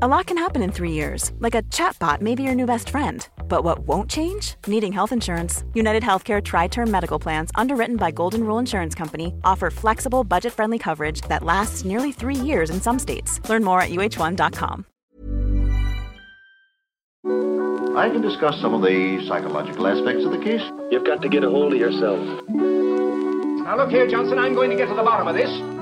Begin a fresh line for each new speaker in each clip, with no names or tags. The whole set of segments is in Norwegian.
A lot can happen in three years, like a chatbot may be your new best friend. But what won't change? Needing health insurance. United Healthcare Tri Term Medical Plans, underwritten by Golden Rule Insurance Company, offer flexible, budget friendly coverage that lasts nearly three years in some states. Learn more at uh1.com.
I can discuss some of the psychological aspects of the case.
You've got to get a hold of yourself.
Now look here, Johnson, I'm going to get to the bottom of this.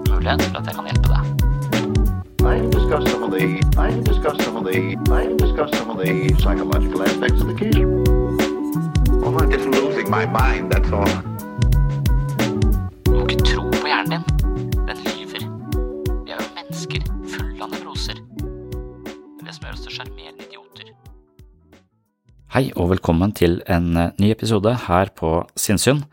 mulighet for at jeg kan hjelpe deg.
I discuss some of the I discuss some of the I discuss some of the psychological aspects of the case.
I'm just losing my mind, that's all.
Du må ikke tro på hjernen din. Den lyver. Vi er jo mennesker fulle av nevroser. Det er det som gjør oss til sjarmerende idioter. Hei og velkommen til en eh, ny episode her på Sinnsyn.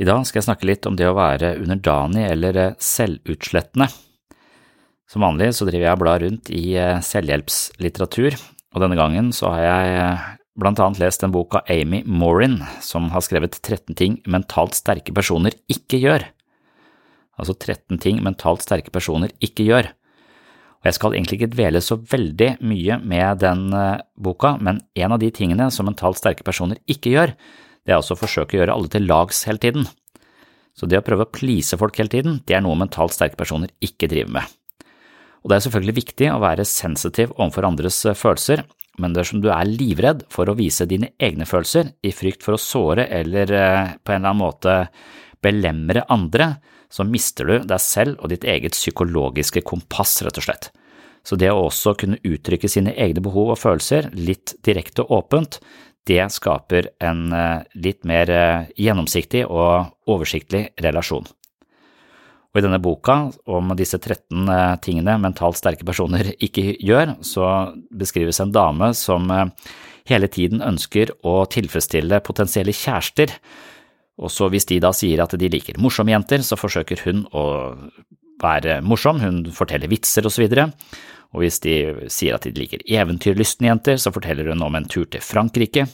I dag skal jeg snakke litt om det å være underdanig eller eh, selvutslettende. Som vanlig så driver jeg og blar rundt i eh, selvhjelpslitteratur, og denne gangen så har jeg eh, blant annet lest en bok av Amy Morin som har skrevet 13 ting mentalt sterke personer ikke gjør. Altså 13 ting mentalt sterke personer ikke gjør. Og jeg skal egentlig ikke dvele så veldig mye med den boka, men en av de tingene som mentalt sterke personer ikke gjør, det er også å forsøke å gjøre alle til lags hele tiden. Så det å prøve å please folk hele tiden, det er noe mentalt sterke personer ikke driver med. Og det er selvfølgelig viktig å være sensitiv overfor andres følelser, men dersom du er livredd for å vise dine egne følelser i frykt for å såre eller eh, på en eller annen måte belemre andre, så mister du deg selv og ditt eget psykologiske kompass, rett og slett. Så det å også kunne uttrykke sine egne behov og følelser litt direkte og åpent, det skaper en eh, litt mer eh, gjennomsiktig og oversiktlig relasjon. Og I denne boka om disse 13 eh, tingene mentalt sterke personer ikke gjør, så beskrives en dame som hele tiden ønsker å tilfredsstille potensielle kjærester, og så hvis de da sier at de liker morsomme jenter, så forsøker hun å være morsom, hun forteller vitser og så videre. Og hvis de sier at de liker eventyrlystne jenter, så forteller hun om en tur til Frankrike.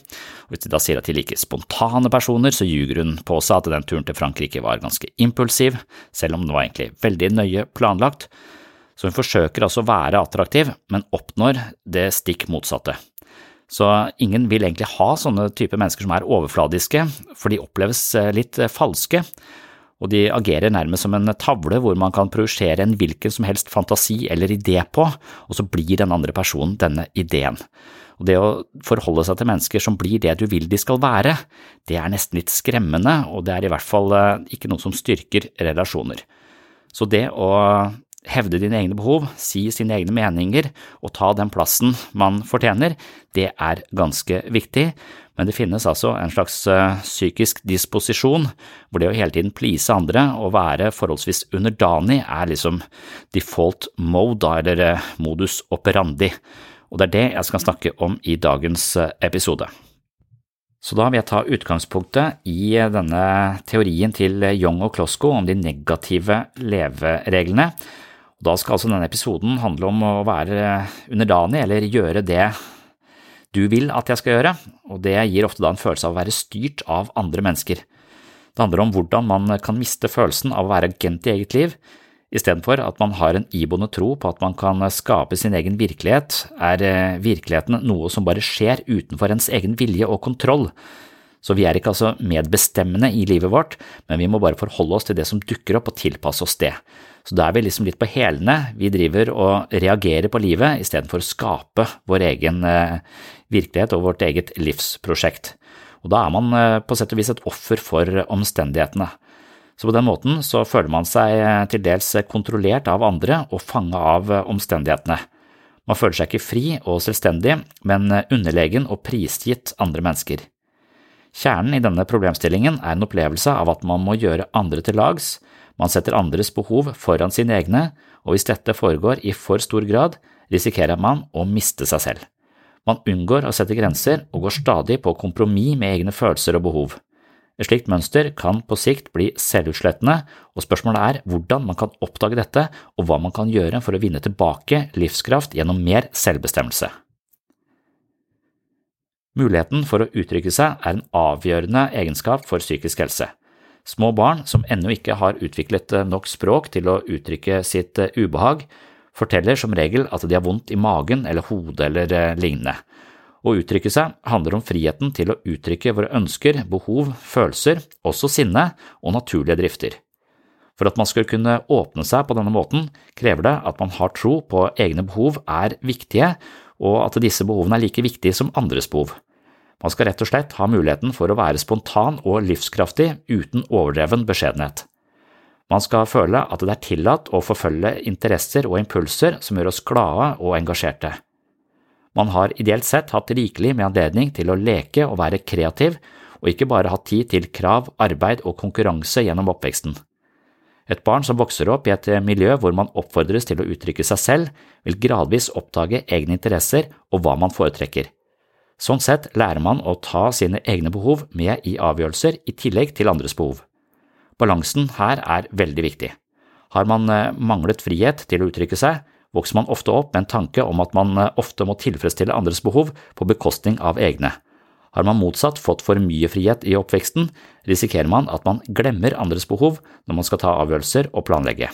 Og hvis de da sier at de liker spontane personer, så ljuger hun på seg at den turen til Frankrike var ganske impulsiv, selv om den var egentlig veldig nøye planlagt. Så hun forsøker altså å være attraktiv, men oppnår det stikk motsatte. Så ingen vil egentlig ha sånne typer mennesker som er overfladiske, for de oppleves litt falske og de agerer nærmest som en tavle hvor man kan projisere en hvilken som helst fantasi eller idé på, og så blir den andre personen denne ideen. Og det å forholde seg til mennesker som blir det du vil de skal være, det er nesten litt skremmende, og det er i hvert fall eh, ikke noe som styrker relasjoner. Så det å hevde dine egne behov, si sine egne meninger og ta den plassen man fortjener, det er ganske viktig, men det finnes altså en slags uh, psykisk disposisjon hvor det å hele tiden please andre og være forholdsvis underdanig er liksom default mode, eller uh, modus operandi, og det er det jeg skal snakke om i dagens uh, episode. Så da vil jeg ta utgangspunktet i denne teorien til Young og Klosko om de negative levereglene. Da skal altså denne episoden handle om å være underdanig eller gjøre det du vil at jeg skal gjøre, og det gir ofte da en følelse av å være styrt av andre mennesker. Det handler om hvordan man kan miste følelsen av å være agent i eget liv, Istedenfor at man har en iboende tro på at man kan skape sin egen virkelighet, er eh, virkeligheten noe som bare skjer utenfor ens egen vilje og kontroll. Så vi er ikke altså medbestemmende i livet vårt, men vi må bare forholde oss til det som dukker opp og tilpasse oss det. Så da er vi liksom litt på hælene, vi driver og reagerer på livet istedenfor å skape vår egen eh, virkelighet og vårt eget livsprosjekt. Og da er man eh, på sett og vis et offer for omstendighetene. Så på den måten så føler man seg eh, til dels kontrollert av andre og fanget av omstendighetene. Man føler seg ikke fri og selvstendig, men underlegen og prisgitt andre mennesker. Kjernen i denne problemstillingen er en opplevelse av at man må gjøre andre til lags, man setter andres behov foran sine egne, og hvis dette foregår i for stor grad, risikerer man å miste seg selv. Man unngår å sette grenser og går stadig på kompromiss med egne følelser og behov. Et slikt mønster kan på sikt bli selvutslettende, og spørsmålet er hvordan man kan oppdage dette og hva man kan gjøre for å vinne tilbake livskraft gjennom mer selvbestemmelse. Muligheten for å uttrykke seg er en avgjørende egenskap for psykisk helse. Små barn som ennå ikke har utviklet nok språk til å uttrykke sitt ubehag, forteller som regel at de har vondt i magen eller hodet eller lignende. Å uttrykke seg handler om friheten til å uttrykke våre ønsker, behov, følelser, også sinne og naturlige drifter. For at man skal kunne åpne seg på denne måten, krever det at man har tro på egne behov er viktige, og at disse behovene er like viktige som andres behov. Man skal rett og slett ha muligheten for å være spontan og livskraftig uten overdreven beskjedenhet. Man skal føle at det er tillatt å forfølge interesser og impulser som gjør oss glade og engasjerte. Man har ideelt sett hatt rikelig med anledning til å leke og være kreativ, og ikke bare hatt tid til krav, arbeid og konkurranse gjennom oppveksten. Et barn som vokser opp i et miljø hvor man oppfordres til å uttrykke seg selv, vil gradvis oppdage egne interesser og hva man foretrekker. Sånn sett lærer man å ta sine egne behov med i avgjørelser i tillegg til andres behov. Balansen her er veldig viktig. Har man eh, manglet frihet til å uttrykke seg, vokser man ofte opp med en tanke om at man eh, ofte må tilfredsstille andres behov på bekostning av egne. Har man motsatt fått for mye frihet i oppveksten, risikerer man at man glemmer andres behov når man skal ta avgjørelser og planlegge.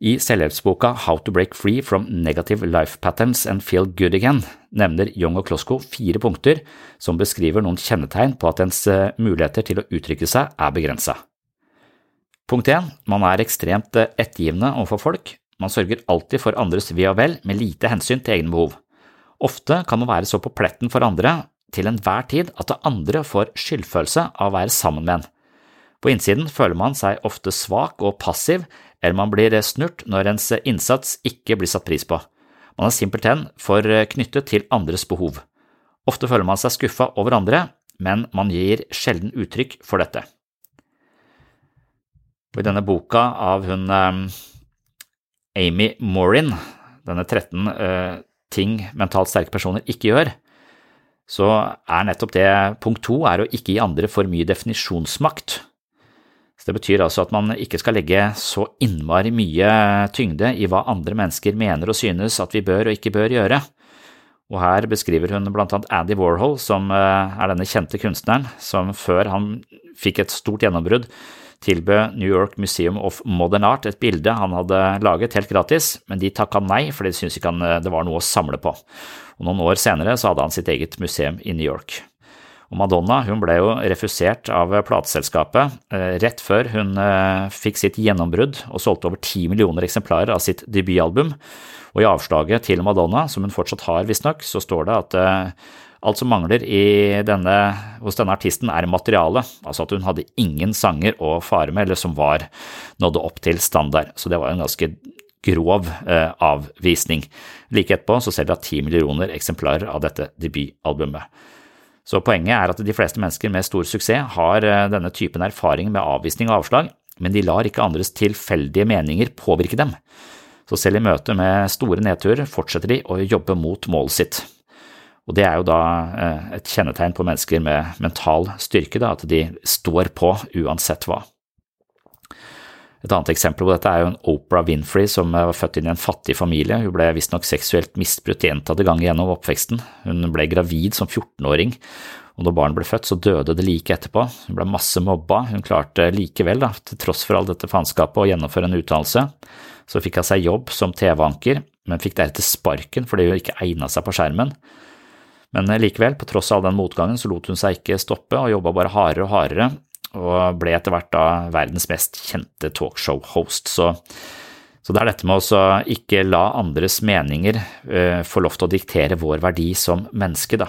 I selvhjelpsboka How to Break Free from Negative Life Patterns and Feel Good Again nevner Young og Klosko fire punkter som beskriver noen kjennetegn på at ens eh, muligheter til å uttrykke seg er begrensa. Punkt 1. Man er ekstremt eh, ettergivende overfor folk. Man sørger alltid for andres ve og vel med lite hensyn til egne behov. Ofte kan man være så på pletten for andre til enhver tid at andre får skyldfølelse av å være sammen med en. På innsiden føler man seg ofte svak og passiv, eller man blir snurt når ens innsats ikke blir satt pris på. Man er simpelthen for knyttet til andres behov. Ofte føler man seg skuffa over andre, men man gir sjelden uttrykk for dette. Og I denne boka av hun um, Amy Morin, denne 13 uh, eh, ting mentalt sterke personer ikke gjør, så er nettopp det punkt to er å ikke gi andre for mye definisjonsmakt. Så Det betyr altså at man ikke skal legge så innmari mye tyngde i hva andre mennesker mener og synes at vi bør og ikke bør gjøre. Og her beskriver hun blant annet Andy Warhol, som uh, er denne kjente kunstneren som før han fikk et stort gjennombrudd, tilbød New York Museum of Modern Art et bilde han hadde laget helt gratis, men de takka nei, for de syntes ikke eh, det var noe å samle på. Og Noen år senere så hadde han sitt eget museum i New York. Og Madonna hun ble jo refusert av plateselskapet eh, rett før hun eh, fikk sitt gjennombrudd og solgte over ti millioner eksemplarer av sitt debutalbum. Og i avslaget til Madonna, som hun fortsatt har visstnok, så står det at Alt som mangler denne, hos denne artisten er materiale, altså at hun hadde ingen sanger å fare med eller som var nådde opp til standard. Så det var en ganske grov eh, avvisning. Like etterpå så selger hun ti millioner eksemplarer av dette debutalbumet. Så poenget er at de fleste mennesker med stor suksess har eh, denne typen erfaring med avvisning og avslag, men de lar ikke andres tilfeldige meninger påvirke dem. Så selv i møte med store nedturer fortsetter de å jobbe mot målet sitt. Og det er jo da et kjennetegn på mennesker med mental styrke, da, at de står på uansett hva. Et annet eksempel på dette er jo en Oprah Winfrey som var født inn i en fattig familie. Hun ble visstnok seksuelt misbrutt gjentatte ganger gjennom oppveksten. Hun ble gravid som 14-åring, og når barnet ble født, så døde det like etterpå. Hun ble masse mobba. Hun klarte likevel, da, til tross for all dette faenskapet, å gjennomføre en utdannelse. Så fikk hun seg jobb som TV-anker, men fikk deretter sparken fordi hun ikke egna seg på skjermen. Men likevel, på tross av all den motgangen, så lot hun seg ikke stoppe og jobba bare hardere og hardere, og ble etter hvert da verdens mest kjente talkshow-host. Så, så, det er dette med å ikke la andres meninger uh, få lov til å diktere vår verdi som menneske, da.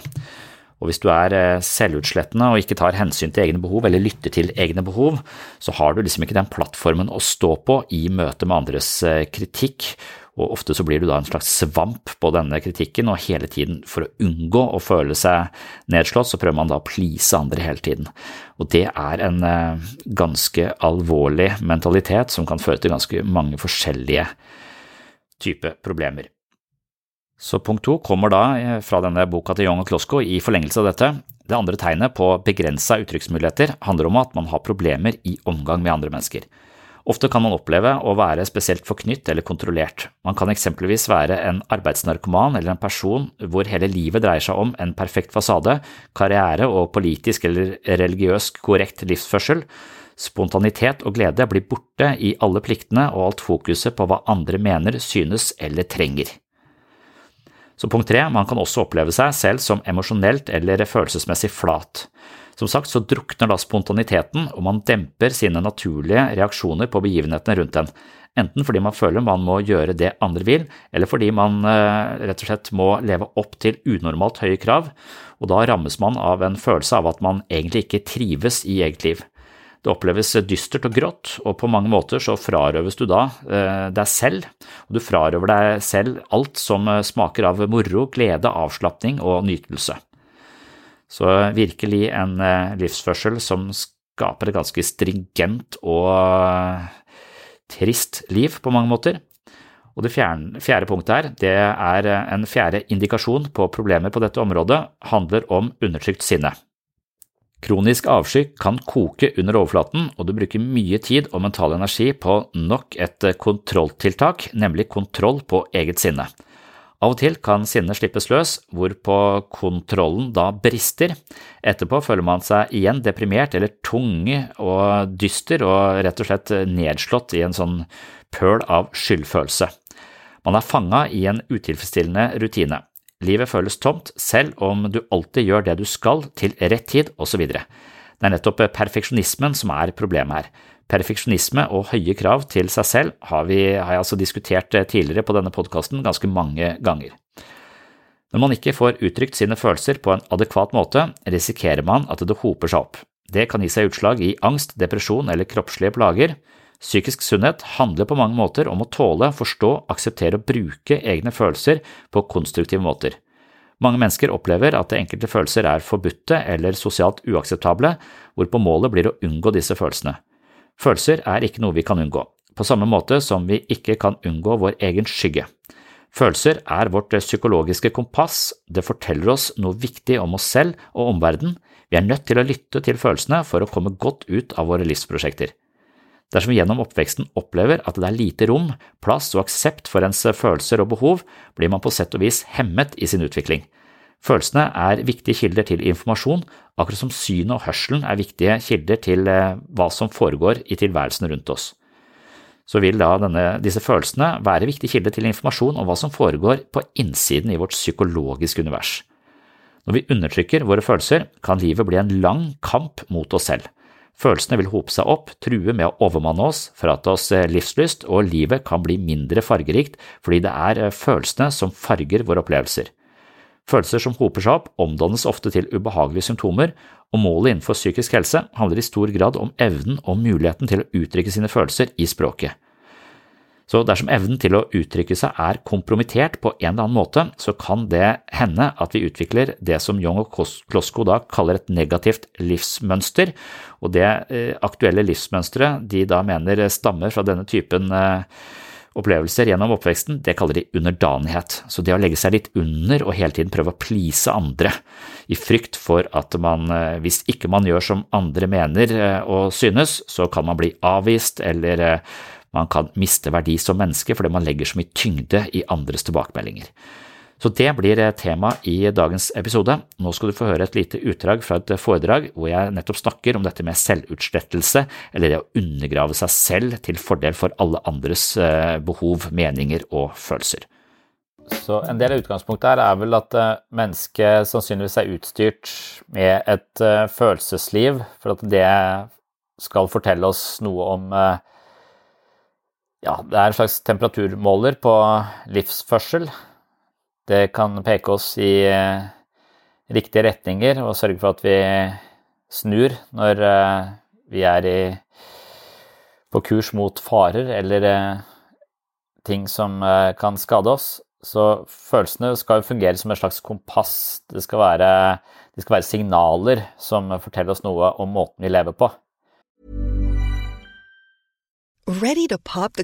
Og hvis du er uh, selvutslettende og ikke tar hensyn til egne behov eller lytter til egne behov, så har du liksom ikke den plattformen å stå på i møte med andres uh, kritikk, og ofte så blir du da en slags svamp på denne kritikken, og hele tiden for å unngå å føle seg nedslått, så prøver man da å please andre hele tiden. Og det er en eh, ganske alvorlig mentalitet som kan føre til ganske mange forskjellige typer problemer. Så punkt to kommer da eh, fra denne boka til Young og Klosko i forlengelse av dette. Det andre tegnet på begrensa uttrykksmuligheter handler om at man har problemer i omgang med andre mennesker. Ofte kan man oppleve å være spesielt forknytt eller kontrollert. Man kan eksempelvis være en arbeidsnarkoman eller en person hvor hele livet dreier seg om en perfekt fasade, karriere og politisk eller religiøs korrekt livsførsel. Spontanitet og glede blir borte i alle pliktene og alt fokuset på hva andre mener, synes eller trenger. Så punkt tre, man kan også oppleve seg selv som emosjonelt eller følelsesmessig flat. Som sagt så drukner da spontaniteten, og man demper sine naturlige reaksjoner på begivenhetene rundt en, enten fordi man føler man må gjøre det andre vil, eller fordi man eh, rett og slett må leve opp til unormalt høye krav, og da rammes man av en følelse av at man egentlig ikke trives i eget liv. Det oppleves dystert og grått, og på mange måter så frarøves du da eh, deg selv, og du frarøver deg selv alt som eh, smaker av moro, glede, avslapning og nytelse. Så virkelig en eh, livsførsel som skaper et ganske stringent og eh, trist liv på mange måter. Og det fjerde, fjerde punktet her, det er eh, en fjerde indikasjon på problemer på dette området, handler om undertrykt sinne. Kronisk avsky kan koke under overflaten, og du bruker mye tid og mental energi på nok et kontrolltiltak, nemlig kontroll på eget sinne. Av og til kan sinnet slippes løs, hvorpå kontrollen da brister. Etterpå føler man seg igjen deprimert eller tung og dyster og rett og slett nedslått i en sånn pøl av skyldfølelse. Man er fanga i en utilfredsstillende rutine. Livet føles tomt selv om du alltid gjør det du skal til rett tid osv. Det er nettopp perfeksjonismen som er problemet her. Perfeksjonisme og høye krav til seg selv har, vi, har jeg altså diskutert eh, tidligere på denne podkasten ganske mange ganger. Når man ikke får uttrykt sine følelser på en adekvat måte, risikerer man at det hoper seg opp. Det kan gi seg utslag i angst, depresjon eller kroppslige plager. Psykisk sunnhet handler på mange måter om å tåle, forstå, akseptere og bruke egne følelser på konstruktive måter. Mange mennesker opplever at enkelte følelser er forbudte eller sosialt uakseptable, hvorpå målet blir å unngå disse følelsene. Følelser er ikke noe vi kan unngå, på samme måte som vi ikke kan unngå vår egen skygge. Følelser er vårt psykologiske kompass, det forteller oss noe viktig om oss selv og omverdenen, vi er nødt til å lytte til følelsene for å komme godt ut av våre livsprosjekter. Dersom vi gjennom oppveksten opplever at det er lite rom, plass og aksept for ens følelser og behov, blir man på sett og vis hemmet i sin utvikling. Følelsene er viktige kilder til informasjon, akkurat som synet og hørselen er viktige kilder til eh, hva som foregår i tilværelsen rundt oss. Så vil da denne, disse følelsene være viktige kilder til informasjon om hva som foregår på innsiden i vårt psykologiske univers. Når vi undertrykker våre følelser, kan livet bli en lang kamp mot oss selv. Følelsene vil hope seg opp, true med å overmanne oss, frata oss eh, livslyst, og livet kan bli mindre fargerikt fordi det er eh, følelsene som farger våre opplevelser. Følelser som hoper seg opp, omdannes ofte til ubehagelige symptomer, og målet innenfor psykisk helse handler i stor grad om evnen og muligheten til å uttrykke sine følelser i språket. Så dersom evnen til å uttrykke seg er kompromittert på en eller annen måte, så kan det hende at vi utvikler det som Young og Klosko da kaller et negativt livsmønster, og det eh, aktuelle livsmønsteret de da mener stammer fra denne typen eh, opplevelser gjennom oppveksten, det kaller de underdanighet. Så det å legge seg litt under og hele tiden prøve å please andre, i frykt for at man, eh, hvis ikke man gjør som andre mener eh, og synes, så kan man bli avvist eller eh, man kan miste verdi som menneske fordi man legger så mye tyngde i andres tilbakemeldinger. Så det blir tema i dagens episode. Nå skal du få høre et lite utdrag fra et foredrag hvor jeg nettopp snakker om dette med selvutslettelse, eller det å undergrave seg selv til fordel for alle andres eh, behov, meninger og følelser. Så En del av utgangspunktet her er vel at eh, mennesket sannsynligvis er utstyrt med et eh, følelsesliv, for at det skal fortelle oss noe om ja, det er en slags temperaturmåler på livsførsel. Det kan peke oss i eh, riktige retninger og sørge for at vi snur når eh, vi er i, på kurs mot farer eller eh, ting som kan skade oss. Så følelsene skal fungere som et slags kompass. Det skal være, det skal være signaler som forteller oss noe om måten vi lever på.
Ready to pop the?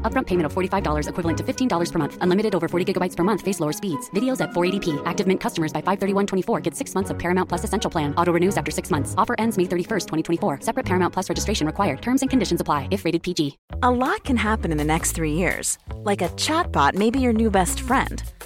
Upfront payment of $45 equivalent to $15 per month. Unlimited over 40 gigabytes per month. Face lower speeds. Videos at 480p. Active Mint customers by 531.24 get six months of Paramount Plus Essential Plan. Auto renews after six months. Offer ends May 31st, 2024. Separate Paramount Plus registration required. Terms and conditions apply if rated PG.
A lot can happen in the next three years. Like a chatbot may be your new best friend.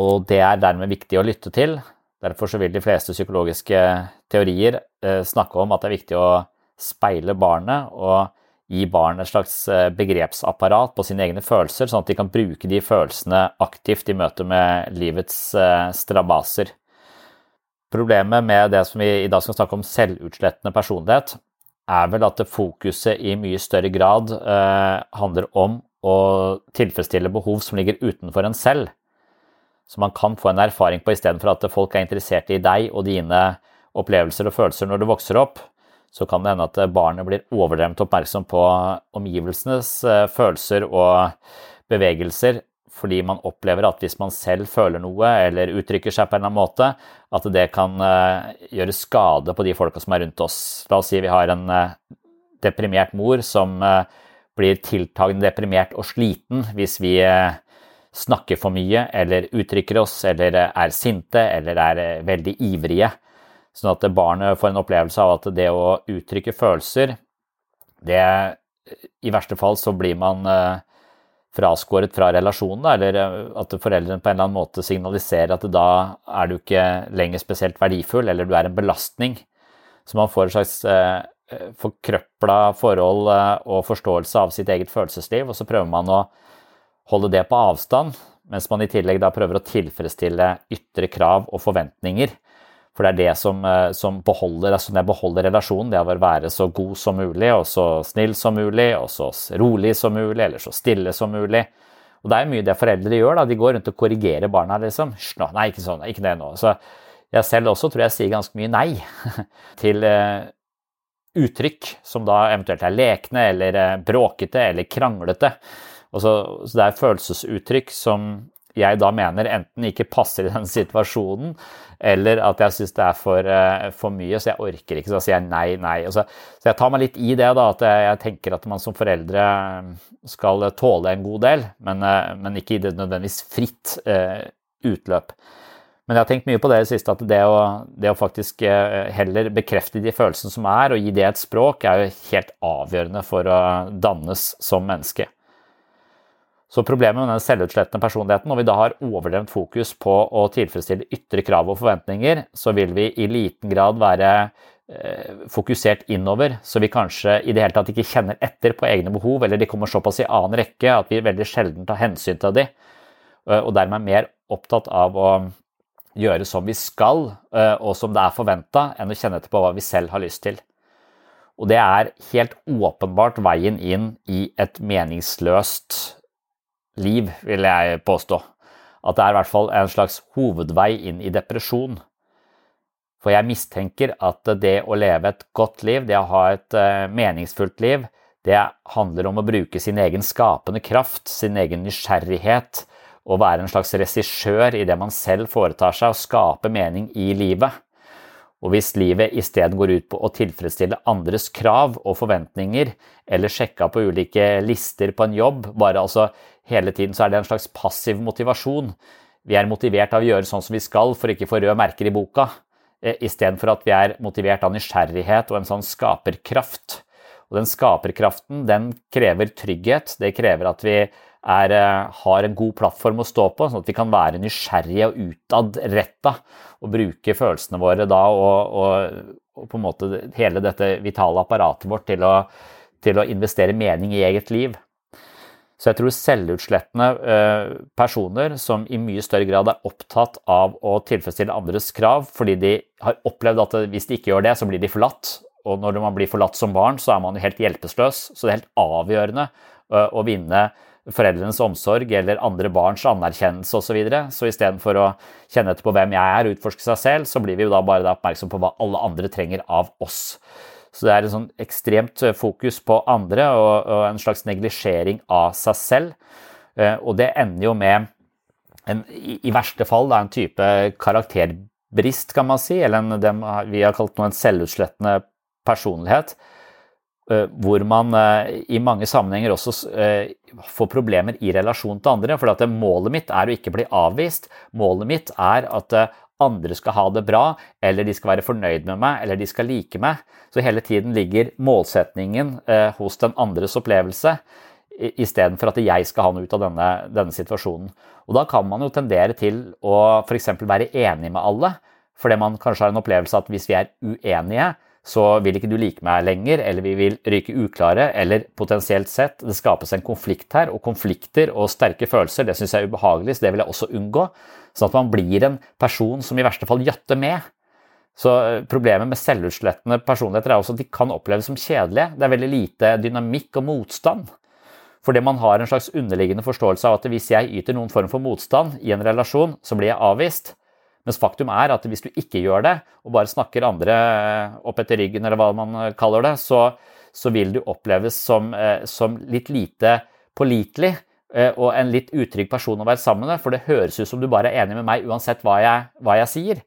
Og det er dermed viktig å lytte til. Derfor vil de fleste psykologiske teorier eh, snakke om at det er viktig å speile barnet og gi barnet et slags eh, begrepsapparat på sine egne følelser, sånn at de kan bruke de følelsene aktivt i møte med livets eh, strabaser. Problemet med det som vi i dag skal snakke om selvutslettende personlighet, er vel at fokuset i mye større grad handler om å tilfredsstille behov som ligger utenfor en selv som man kan få en erfaring på istedenfor at folk er interessert i deg og dine opplevelser og følelser når du vokser opp, så kan det hende at barnet blir overdrevent oppmerksom på omgivelsenes eh, følelser og bevegelser fordi man opplever at hvis man selv føler noe eller uttrykker seg på en eller annen måte, at det kan eh, gjøre skade på de folka som er rundt oss. La oss si vi har en eh, deprimert mor som blir tiltagende deprimert og sliten hvis vi snakker for mye eller uttrykker oss eller er sinte eller er veldig ivrige. Sånn at barnet får en opplevelse av at det å uttrykke følelser, det I verste fall så blir man eh, fraskåret fra relasjonen, eller eh, at foreldrene på en eller annen måte signaliserer at da er du ikke lenger spesielt verdifull, eller du er en belastning. Så man får et slags eh, forkrøpla forhold og forståelse av sitt eget følelsesliv, og så prøver man å holde det på avstand, mens man i tillegg da prøver å tilfredsstille ytre krav og forventninger. For det er det som, eh, som beholder, altså jeg beholder relasjonen, det å være så god som mulig, og så snill som mulig, og så rolig som mulig, eller så stille som mulig. Og det er mye det foreldre gjør, da. De går rundt og korrigerer barna, liksom. Nei, ikke sånn, ikke det nå. Så jeg selv også tror jeg sier ganske mye nei til uh, uttrykk som da eventuelt er lekne eller uh, bråkete eller kranglete. Så, så, det er følelsesuttrykk som jeg da mener enten ikke passer i den situasjonen, eller at jeg syns det er for, uh, for, mye, så jeg orker ikke. Så jeg sier nei, nei. Så, så, jeg tar meg litt i det, da, at jeg, jeg, tenker at man som foreldre skal tåle en god del, men, uh, men ikke i det nødvendigvis fritt uh, utløp. Men jeg har tenkt mye på det i det siste, at det å, det å, faktisk heller bekrefte de følelsene som er, og gi det et språk, er jo helt avgjørende for å dannes som menneske. Så problemet med den selvutslettende personligheten, når vi da har overdrevent fokus på å tilfredsstille ytre krav og forventninger, så vil vi i liten grad være eh, fokusert innover, så vi kanskje i det hele tatt ikke kjenner etter på egne behov, eller de kommer såpass i annen rekke at vi veldig sjelden tar hensyn til de, eh, og dermed er mer opptatt av å gjøre som vi skal, eh, og som det er forventa, enn å kjenne etter på hva vi selv har lyst til. Og det er helt åpenbart veien inn i et meningsløst liv, vil jeg påstå. At det er i hvert fall en slags hovedvei inn i depresjon. For jeg mistenker at det å leve et godt liv, det å ha et eh, meningsfullt liv, det handler om å bruke sin egen skapende kraft, sin egen nysgjerrighet, og være en slags regissør i det man selv foretar seg, og skape mening i livet. Og hvis livet isteden går ut på å tilfredsstille andres krav og forventninger, eller sjekke på ulike lister på en jobb, bare altså hele tiden så er det en slags passiv motivasjon. Vi er motivert av å gjøre sånn som vi skal for ikke å få røde merker i boka, eh, istedenfor at vi er motivert av nysgjerrighet og en sånn skaperkraft. Og den skaperkraften den krever trygghet, det krever at vi er, eh, har en god plattform å stå på, sånn at vi kan være nysgjerrige og utadretta og bruke følelsene våre da og, og, og, på en måte hele dette vitale apparatet vårt til å, til å investere mening i eget liv. Så jeg tror selvutslettende eh, personer som i mye større grad er opptatt av å tilfredsstille andres krav, fordi de har opplevd at hvis de ikke gjør det, så blir de forlatt. Og når man blir forlatt som barn, så er man jo helt hjelpeløs. Så det er helt avgjørende eh, å vinne foreldrenes omsorg eller andre barns anerkjennelse osv. Så, videre. så istedenfor å kjenne etter på hvem jeg er og utforske seg selv, så blir vi jo da bare oppmerksom på hva alle andre trenger av oss. Så det er en sånn ekstremt eh, fokus på andre og, og en slags neglisjering av seg selv. Eh, og det ender jo med, en, i, verste fall, da, en type karakterbrist, kan man si, eller en, det vi har kalt noe en selvutslettende personlighet. Eh, hvor man i mange sammenhenger også får problemer i relasjon til andre. For målet mitt er å ikke bli avvist. Målet mitt er at andre skal ha det bra, eller de skal være fornøyd med meg, eller de skal like meg. Så hele tiden ligger målsetningen eh, hos den andres opplevelse, istedenfor at jeg skal ha noe ut av denne, denne, situasjonen. Og da kan man jo tendere til å f.eks. være enig med alle, fordi man kanskje har en opplevelse at hvis vi er uenige, så vil ikke du like meg lenger, eller vi vil ryke uklare, eller potensielt sett det skapes en konflikt her, og konflikter og sterke følelser, det syns jeg er ubehagelig, så det vil jeg også unngå. Sånn at man blir en person som i verste fall gjøtter med. Så eh, Problemet med selvutslettende personligheter er også at de kan oppleves som kjedelige. Det er veldig lite dynamikk og motstand. Fordi man har en slags underliggende forståelse av at hvis jeg yter noen form for motstand i en relasjon, så blir jeg avvist. Mens faktum er at hvis du ikke gjør det, og bare snakker andre eh, opp etter ryggen, eller hva man eh, kaller det, så, så vil du oppleves som, eh, som, litt lite pålitelig og en litt utrygg person å være sammen med. For det høres ut som du bare er enig med meg uansett hva jeg, hva jeg sier.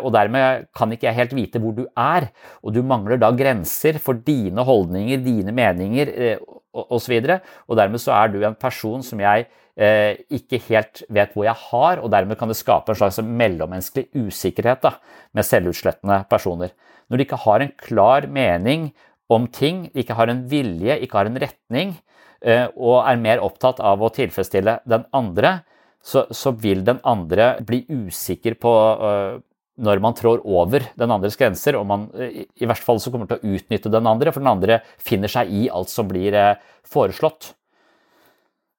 Og dermed kan ikke jeg helt vite hvor du er, og du mangler da grenser for dine holdninger, dine meninger osv. Og, så og dermed så er du en person som jeg ikke helt vet hvor jeg har, og dermed kan det skape en slags mellommenneskelig usikkerhet da, med selvutslettende personer. Når de ikke har en klar mening om ting, ikke har en vilje, ikke har en retning, eh, og er mer opptatt av å tilfredsstille den andre, så, så vil den andre bli usikker på uh, når man trår over den andres grenser, og man i, verste fall så kommer til å utnytte den andre, for den andre finner seg i alt som blir foreslått.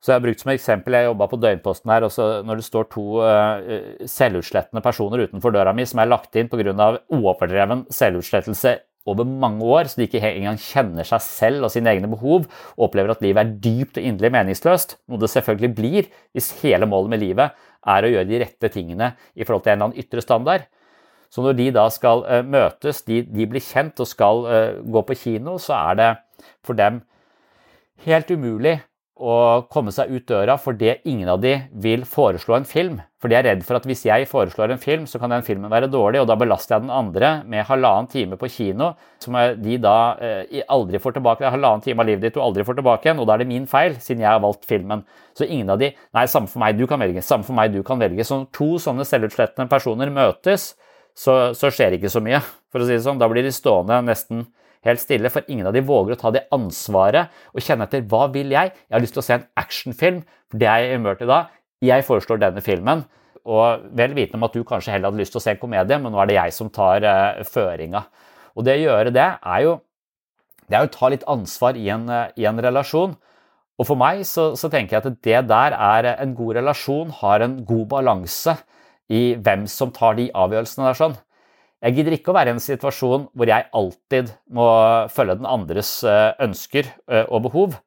Så jeg har brukt som eksempel, jeg jobba på døgnposten her, og når det står to uh, selvutslettende personer utenfor døra mi som er lagt inn pga. overdreven selvutslettelse over mange år, så de ikke engang kjenner seg selv og sine egne behov, og opplever at livet er dypt og inderlig meningsløst, noe det selvfølgelig blir hvis hele målet med livet er å gjøre de rette tingene i forhold til en eller annen ytre standard. Så når de da skal uh, møtes, de, de, blir kjent og skal uh, gå på kino, så er det for dem helt umulig å komme seg ut døra fordi ingen av de vil foreslå en film. For de er redd for at hvis jeg foreslår en film, så kan den filmen være dårlig, og da belaster jeg den andre med halvannen time på kino, som de da eh, aldri får tilbake. Det er halvannen time av livet ditt du aldri får tilbake igjen, og da er det min feil, siden jeg har valgt filmen. Så ingen av de Nei, samme for meg, du kan velge. Samme for meg, du kan velge. Så to sånne selvutslettende personer møtes, så, så skjer det ikke så mye, for å si det sånn. Da blir de stående nesten helt stille, for ingen av de våger å ta det ansvaret og kjenne etter hva vil jeg? Jeg har lyst til å se en actionfilm, for det er jeg humør til da. Jeg foreslår denne filmen, og vel vitende om at du kanskje heller hadde lyst til å se en komedie, men nå er det jeg som tar uh, føringa. Og det å gjøre det er jo det er å ta litt ansvar i en, uh, i en relasjon. Og for meg så, så, tenker jeg at det der er en god relasjon, har en god balanse i hvem som tar de avgjørelsene der sånn. Jeg gidder ikke å være i en situasjon hvor jeg alltid må følge den andres eh, ønsker eh, og behov,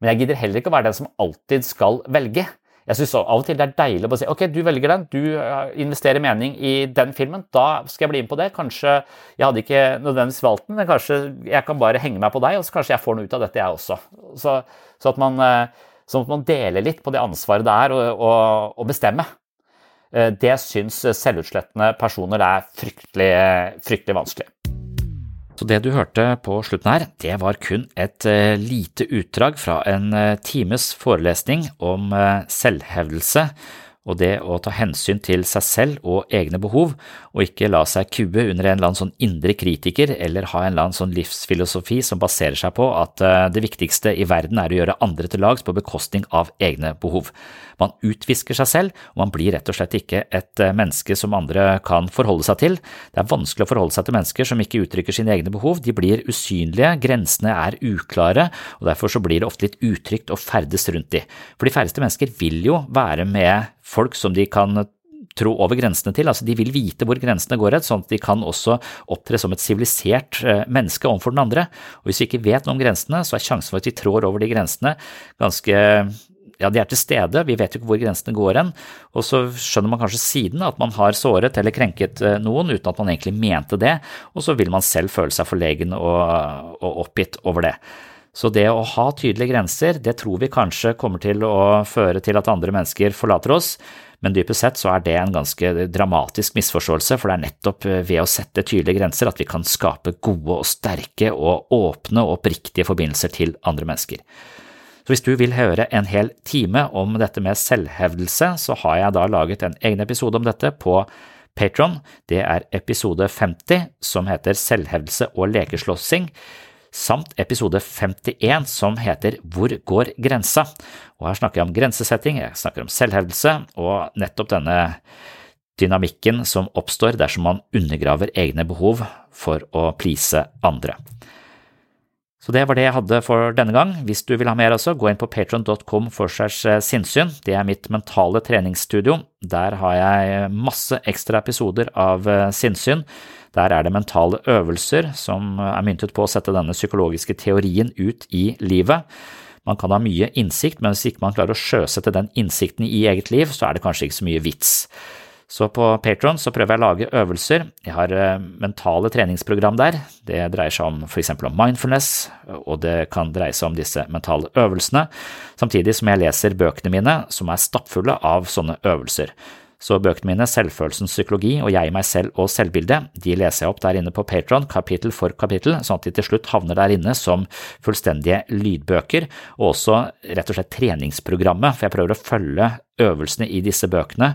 men jeg gidder heller ikke å være den som alltid skal velge. Jeg synes Av og til det er deilig å si ok, du velger den, du eh, investerer mening i den filmen, da skal jeg bli med på det. Kanskje jeg hadde ikke nødvendigvis valgt den, men kanskje jeg kan bare henge meg på deg, og så kanskje jeg får noe ut av dette, jeg også. Så, så at man, sånn at man deler litt på det ansvaret det er å bestemme. Eh, det syns selvutslettende personer er fryktelig, fryktelig vanskelig. Så det du hørte på slutten her, det var kun et eh, lite utdrag fra en eh, times forelesning om selvhevdelse og det å ta hensyn til seg selv og egne behov, og ikke la seg kue under en eller annen sånn indre kritiker eller ha en eller annen sånn livsfilosofi som baserer seg på at eh, det viktigste i verden er å gjøre andre til lags på bekostning av egne behov. Man utvisker seg selv, og man blir rett og slett ikke et eh, menneske som andre kan forholde seg til. Det er vanskelig å forholde seg til mennesker som ikke uttrykker sine egne behov, de blir usynlige, grensene er uklare, og derfor så blir det ofte litt utrygt å ferdes rundt de. For de færreste mennesker vil jo være med folk som de kan tro over grensene til. altså De vil vite hvor grensene går, sånn at de kan også opptre som et sivilisert eh, menneske overfor den andre. Og Hvis vi ikke vet noe om grensene, så er sjansen for at vi trår over de grensene ganske ja, de er til stede, vi vet jo ikke hvor grensene går hen, og så skjønner man kanskje siden at man har såret eller krenket eh, noen uten at man egentlig mente det, og så vil man selv føle seg forlegen og, og oppgitt over det. Så det å ha tydelige grenser, det tror vi kanskje kommer til å føre til at andre mennesker forlater oss, men dypest sett så er det en ganske dramatisk misforståelse, for det er nettopp ved å sette tydelige grenser at vi kan skape gode og sterke og åpne og oppriktige forbindelser til andre mennesker. Så hvis du vil høre en hel time om dette med selvhevdelse, så har jeg da laget en egen episode om dette på Patron. Det er episode 50, som heter Selvhevdelse og lekeslåssing samt episode 51 som heter Hvor går grensa? Og Her snakker jeg om grensesetting, jeg snakker om selvhevdelse og nettopp denne dynamikken som oppstår dersom man undergraver egne behov for å please andre. Så det var det jeg hadde for denne gang. Hvis du vil ha mer også, gå inn på patron.com for seg sinnssyn. Det er mitt mentale treningsstudio. Der har jeg masse ekstra episoder av eh, sinnssyn der er det mentale øvelser som er myntet på å sette denne psykologiske teorien ut i livet. Man kan ha mye innsikt, men hvis ikke man klarer å sjøsette den innsikten i eget liv, så er det kanskje ikke så mye vits. Så på Patron så prøver jeg å lage øvelser. Jeg har eh, mentale treningsprogram der. Det dreier seg om for eksempel om mindfulness, og det kan dreie seg om disse mentale øvelsene, samtidig som jeg leser bøkene mine som er stappfulle av sånne øvelser. Så bøkene mine, Selvfølelsens psykologi og Jeg, meg selv og selvbildet, de leser jeg opp der inne på Patron, kapittel for kapittel, sånn at de til slutt havner der inne som fullstendige lydbøker, og også rett og slett treningsprogrammet, for jeg prøver å følge øvelsene i disse bøkene,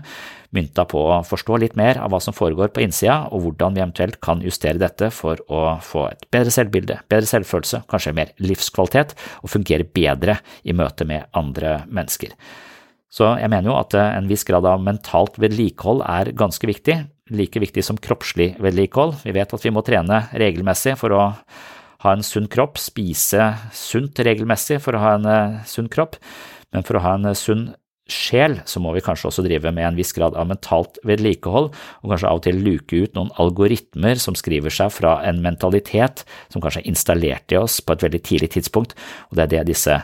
mynta på å forstå litt mer av hva som foregår på innsida, og hvordan vi eventuelt kan justere dette for å få et bedre selvbilde, bedre selvfølelse, kanskje mer livskvalitet, og fungere bedre i møte med andre mennesker. Så jeg mener jo at eh, en viss grad av mentalt vedlikehold er ganske viktig, like viktig som kroppslig vedlikehold. Vi vet at vi må trene regelmessig for å ha en sunn kropp, spise sunt regelmessig for å ha en eh, sunn kropp, men for å ha en eh, sunn sjel, så må vi kanskje også drive med en viss grad av mentalt vedlikehold, og kanskje av og til luke ut noen algoritmer som skriver seg fra en mentalitet som kanskje er installert i oss på et veldig tidlig tidspunkt, og det er det disse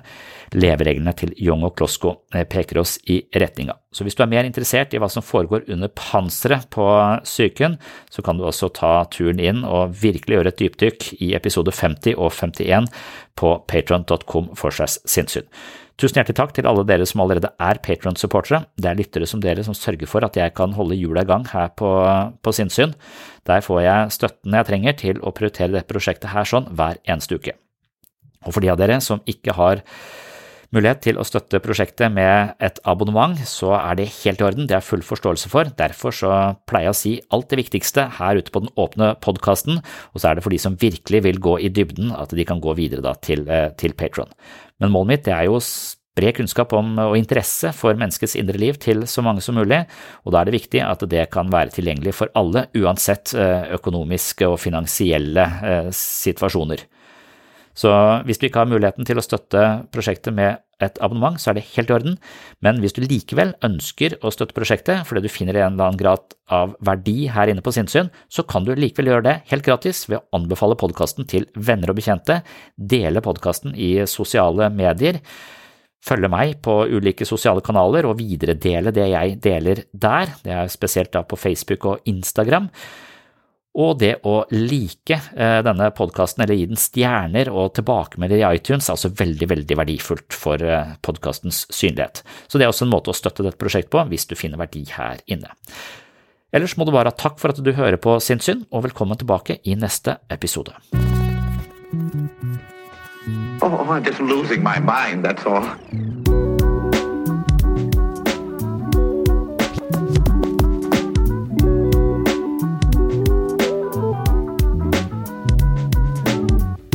levereglene til Young og Klosko peker oss i retning av. Så hvis du er mer interessert i hva som foregår under panseret på psyken, så kan du også ta turen inn og virkelig gjøre et dypdykk i episode 50 og 51 på patron.com for seg sinnssyn. Tusen hjertelig takk til alle dere som allerede er Patron-supportere. Det er lyttere som dere som sørger for at jeg kan holde hjula i gang her på, på sinnssyn. Der får jeg støtten jeg trenger til å prioritere dette prosjektet her sånn hver eneste uke. Og for de av dere som ikke har mulighet til å støtte prosjektet med et abonnement, så er det helt i orden, det er full forståelse for. Derfor så pleier jeg å si alt det viktigste her ute på den åpne podkasten, og så er det for de som virkelig vil gå i dybden at de kan gå videre da til, eh, til Patron. Men målet mitt er jo å spre kunnskap om og interesse for menneskets indre liv til så mange som mulig, og da er det viktig at det kan være tilgjengelig for alle, uansett eh, økonomiske og finansielle eh, situasjoner. Så hvis du ikke har muligheten til å støtte prosjektet med et abonnement, så er det helt i orden, men hvis du likevel ønsker å støtte prosjektet fordi du finner en eller annen grad av verdi her inne på sinnssyn, så kan du likevel gjøre det helt gratis ved å anbefale podkasten til venner og bekjente, dele podkasten i sosiale medier, følge meg på ulike sosiale kanaler og videredele det jeg deler der, det er spesielt da på Facebook og Instagram. Og det å like eh, denne podkasten eller gi den stjerner og tilbakemelder i iTunes er også veldig, veldig verdifullt for eh, podkastens synlighet. Så det er også en måte å støtte dette prosjektet på hvis du finner verdi her inne. Ellers må du bare ha takk for at du hører på Sinnssyn, og velkommen tilbake i neste episode.
Oh.